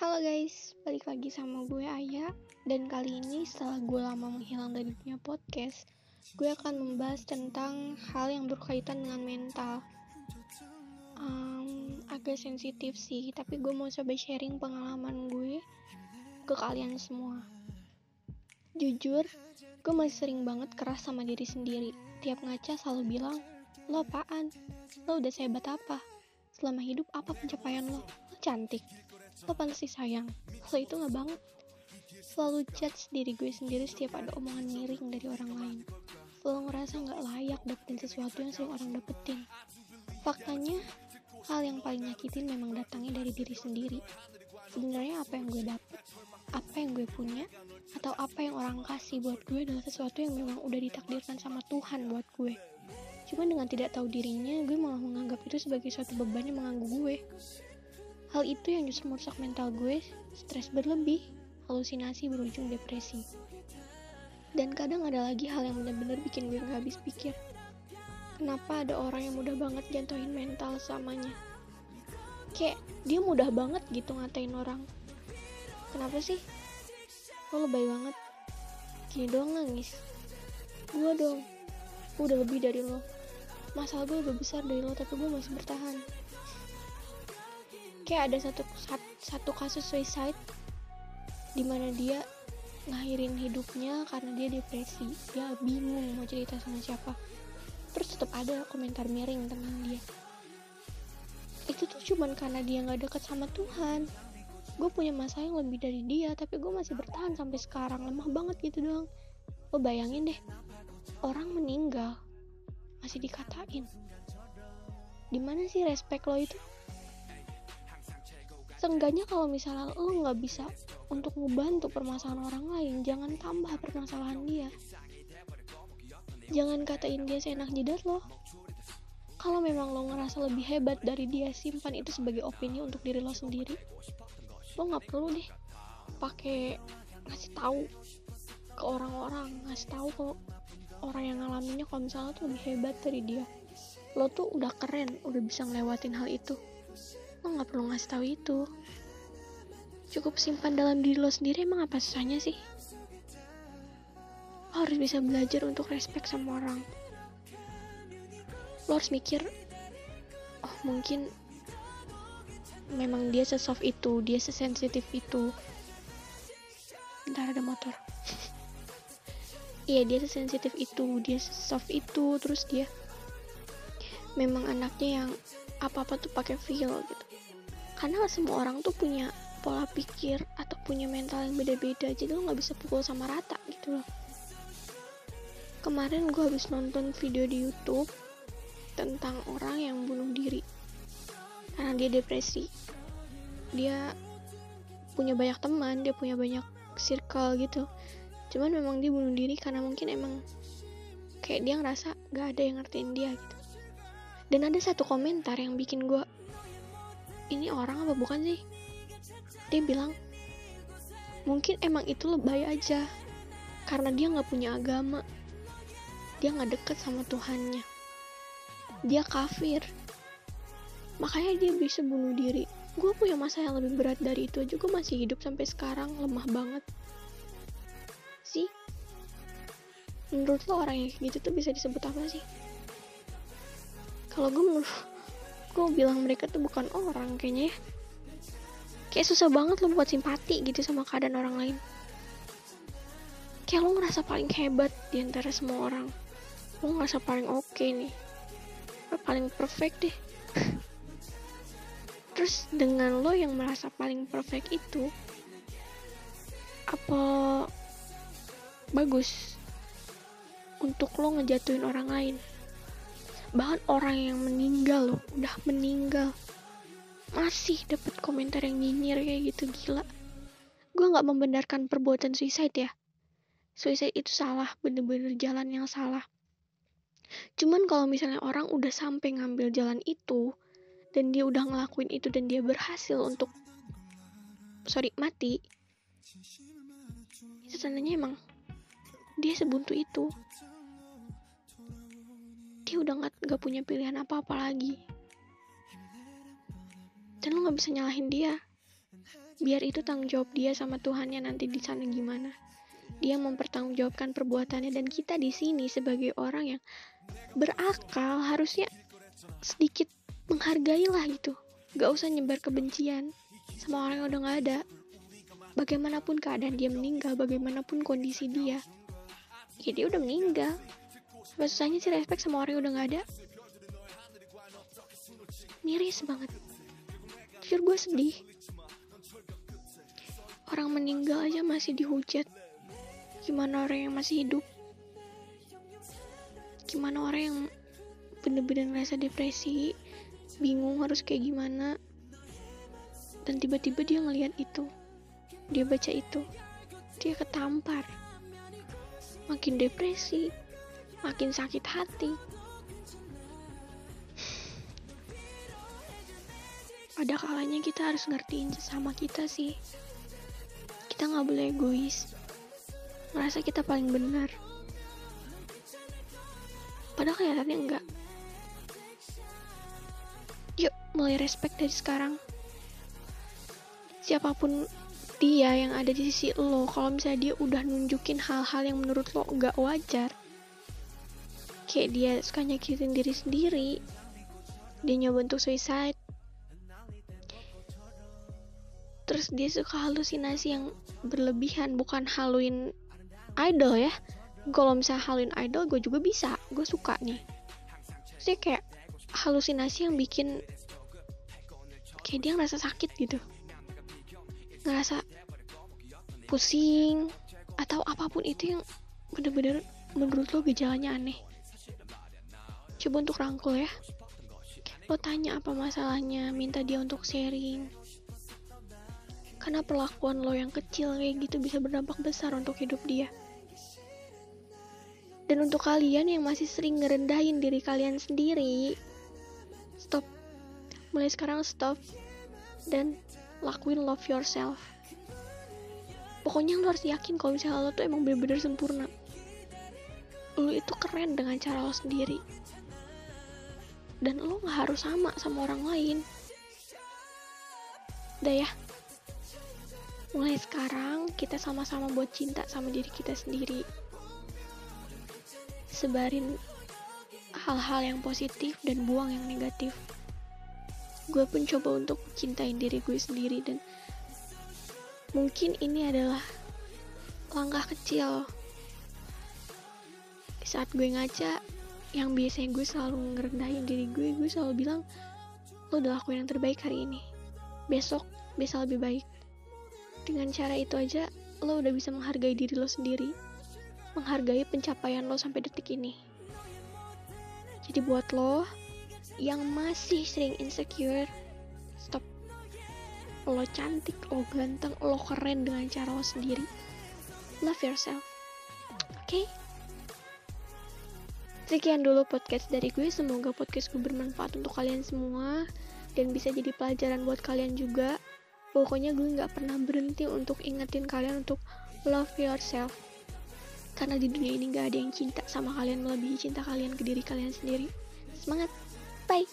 Halo guys, balik lagi sama gue Aya Dan kali ini setelah gue lama menghilang dari dunia podcast Gue akan membahas tentang hal yang berkaitan dengan mental um, Agak sensitif sih, tapi gue mau coba sharing pengalaman gue ke kalian semua Jujur, gue masih sering banget keras sama diri sendiri Tiap ngaca selalu bilang, lo apaan? Lo udah sehebat apa? Selama hidup apa pencapaian lo? Lo cantik lo pantas sayang. Lo itu nggak banget. Selalu judge diri gue sendiri setiap ada omongan miring dari orang lain. Selalu ngerasa nggak layak dapetin sesuatu yang sering orang dapetin. Faktanya hal yang paling nyakitin memang datangnya dari diri sendiri. Sebenarnya apa yang gue dapet apa yang gue punya atau apa yang orang kasih buat gue adalah sesuatu yang memang udah ditakdirkan sama Tuhan buat gue. Cuma dengan tidak tahu dirinya, gue malah menganggap itu sebagai suatu beban yang mengganggu gue. Hal itu yang justru merusak mental gue, stres berlebih, halusinasi berujung depresi. Dan kadang ada lagi hal yang benar-benar bikin gue gak habis pikir. Kenapa ada orang yang mudah banget jatuhin mental samanya? Kayak dia mudah banget gitu ngatain orang. Kenapa sih? Lo lebay banget. Gini doang nangis. Gue dong. Udah lebih dari lo. Masalah gue lebih besar dari lo tapi gue masih bertahan kayak ada satu satu kasus suicide di mana dia ngakhirin hidupnya karena dia depresi. Dia bingung mau cerita sama siapa. Terus tetap ada komentar miring tentang dia. Itu tuh cuman karena dia nggak deket sama Tuhan. Gue punya masa yang lebih dari dia tapi gue masih bertahan sampai sekarang. Lemah banget gitu doang. Lo bayangin deh orang meninggal masih dikatain. Di mana sih respect lo itu seenggaknya kalau misalnya lo nggak bisa untuk ngebantu permasalahan orang lain jangan tambah permasalahan dia. Jangan katain dia seenak jidat lo. Kalau memang lo ngerasa lebih hebat dari dia simpan itu sebagai opini untuk diri lo sendiri. Lo nggak perlu deh pakai ngasih tahu ke orang-orang ngasih tahu ke orang yang ngalaminnya. Kalau misalnya tuh lebih hebat dari dia lo tuh udah keren udah bisa ngelewatin hal itu lo nggak perlu ngasih tahu itu. Cukup simpan dalam diri lo sendiri emang apa susahnya sih? Lo harus bisa belajar untuk respect sama orang. Lo harus mikir oh mungkin memang dia sesoft itu dia sesensitif itu. Bentar ada motor. Iya dia sesensitif itu dia sesoft itu terus dia memang anaknya yang apa-apa tuh pakai feel gitu karena semua orang tuh punya pola pikir atau punya mental yang beda-beda jadi lo nggak bisa pukul sama rata gitu loh. Kemarin gue habis nonton video di YouTube tentang orang yang bunuh diri. Karena dia depresi. Dia punya banyak teman dia punya banyak circle gitu. Cuman memang dia bunuh diri karena mungkin emang kayak dia ngerasa gak ada yang ngertiin dia gitu. Dan ada satu komentar yang bikin gue ini orang apa bukan sih? Dia bilang mungkin emang itu lebay aja karena dia nggak punya agama. Dia nggak deket sama Tuhannya. Dia kafir. Makanya dia bisa bunuh diri. Gue punya masa yang lebih berat dari itu aja. Masih hidup sampai sekarang lemah banget. Sih menurut lo orang yang gitu tuh bisa disebut apa sih? Kalau gue menurut gue bilang mereka tuh bukan orang kayaknya ya. Kayak susah banget lo buat simpati gitu sama keadaan orang lain. Kayak lo ngerasa paling hebat di antara semua orang. Lo ngerasa paling oke okay nih. Lo paling perfect deh. Terus dengan lo yang merasa paling perfect itu apa bagus untuk lo ngejatuhin orang lain bahkan orang yang meninggal loh udah meninggal. Masih dapat komentar yang nyinyir kayak gitu gila. Gue nggak membenarkan perbuatan suicide ya. Suicide itu salah bener-bener jalan yang salah. Cuman kalau misalnya orang udah sampai ngambil jalan itu dan dia udah ngelakuin itu dan dia berhasil untuk sorry mati itu tandanya emang dia sebuntu itu udah nggak nggak punya pilihan apa-apa lagi. Dan lo nggak bisa nyalahin dia. Biar itu tanggung jawab dia sama Tuhannya nanti di sana gimana. Dia mempertanggungjawabkan perbuatannya dan kita di sini sebagai orang yang berakal harusnya sedikit menghargai lah gitu. Gak usah nyebar kebencian sama orang yang udah gak ada. Bagaimanapun keadaan dia meninggal bagaimanapun kondisi dia ya dia udah meninggal Gak susahnya sih respect sama yang udah gak ada. Miris banget. Jujur gue sedih. Orang meninggal aja masih dihujat. Gimana orang yang masih hidup? Gimana orang yang bener-bener ngerasa depresi bingung harus kayak gimana? Dan tiba-tiba dia ngelihat itu. Dia baca itu. Dia ketampar. Makin depresi makin sakit hati. Ada kalanya kita harus ngertiin sesama kita sih. Kita nggak boleh egois. Merasa kita paling benar. Padahal kelihatannya enggak. Yuk mulai respect dari sekarang. Siapa pun dia yang ada di sisi lo kalau misalnya dia udah nunjukin hal-hal yang menurut lo nggak wajar kayak dia suka nyakitin diri sendiri. Dia nyoba untuk suicide. Terus dia suka halusinasi yang berlebihan bukan haluin idol ya. Kalau misalnya haluin idol gue juga bisa. Gue suka nih. Sih kayak halusinasi yang bikin kayak dia ngerasa sakit gitu. Ngerasa pusing atau apa pun itu yang bener-bener menurut lo gejalanya aneh coba untuk rangkul ya lo tanya apa masalahnya minta dia untuk sharing karena perlakuan lo yang kecil kayak gitu bisa berdampak besar untuk hidup dia. Dan untuk kalian yang masih sering ngerendahin diri kalian sendiri, stop. Mulai sekarang stop dan lakuin love yourself. Pokoknya lo harus yakin kalau misalnya lo tuh emang bener-bener sempurna. Lo itu keren dengan cara lo sendiri. Dan lo gak harus sama sama orang lain. Udah ya, mulai sekarang kita sama-sama buat cinta sama diri kita sendiri. Sebarin hal-hal yang positif dan buang yang negatif. Gue pun coba untuk cintain diri gue sendiri dan mungkin ini adalah langkah kecil. Saat gue ngaca yang biasanya gue selalu ngerendahin diri gue gue selalu bilang lo udah lakuin yang terbaik hari ini. Besok bisa lebih baik. Dengan cara itu aja lo udah bisa menghargai diri lo sendiri menghargai pencapaian lo sampai detik ini. Jadi buat lo yang masih sering insecure stop. Lo cantik lo ganteng lo keren dengan cara lo sendiri. Love yourself. Oke? okay? Sekian dulu podcast dari gue, semoga podcast gue bermanfaat untuk kalian semua. Dan bisa jadi pelajaran buat kalian juga. Pokoknya gue nggak pernah berhenti untuk ingetin kalian untuk love yourself. Karena di dunia ini gak ada yang cinta sama kalian. Melebihi cinta kalian ke diri kalian sendiri. Semangat. Bye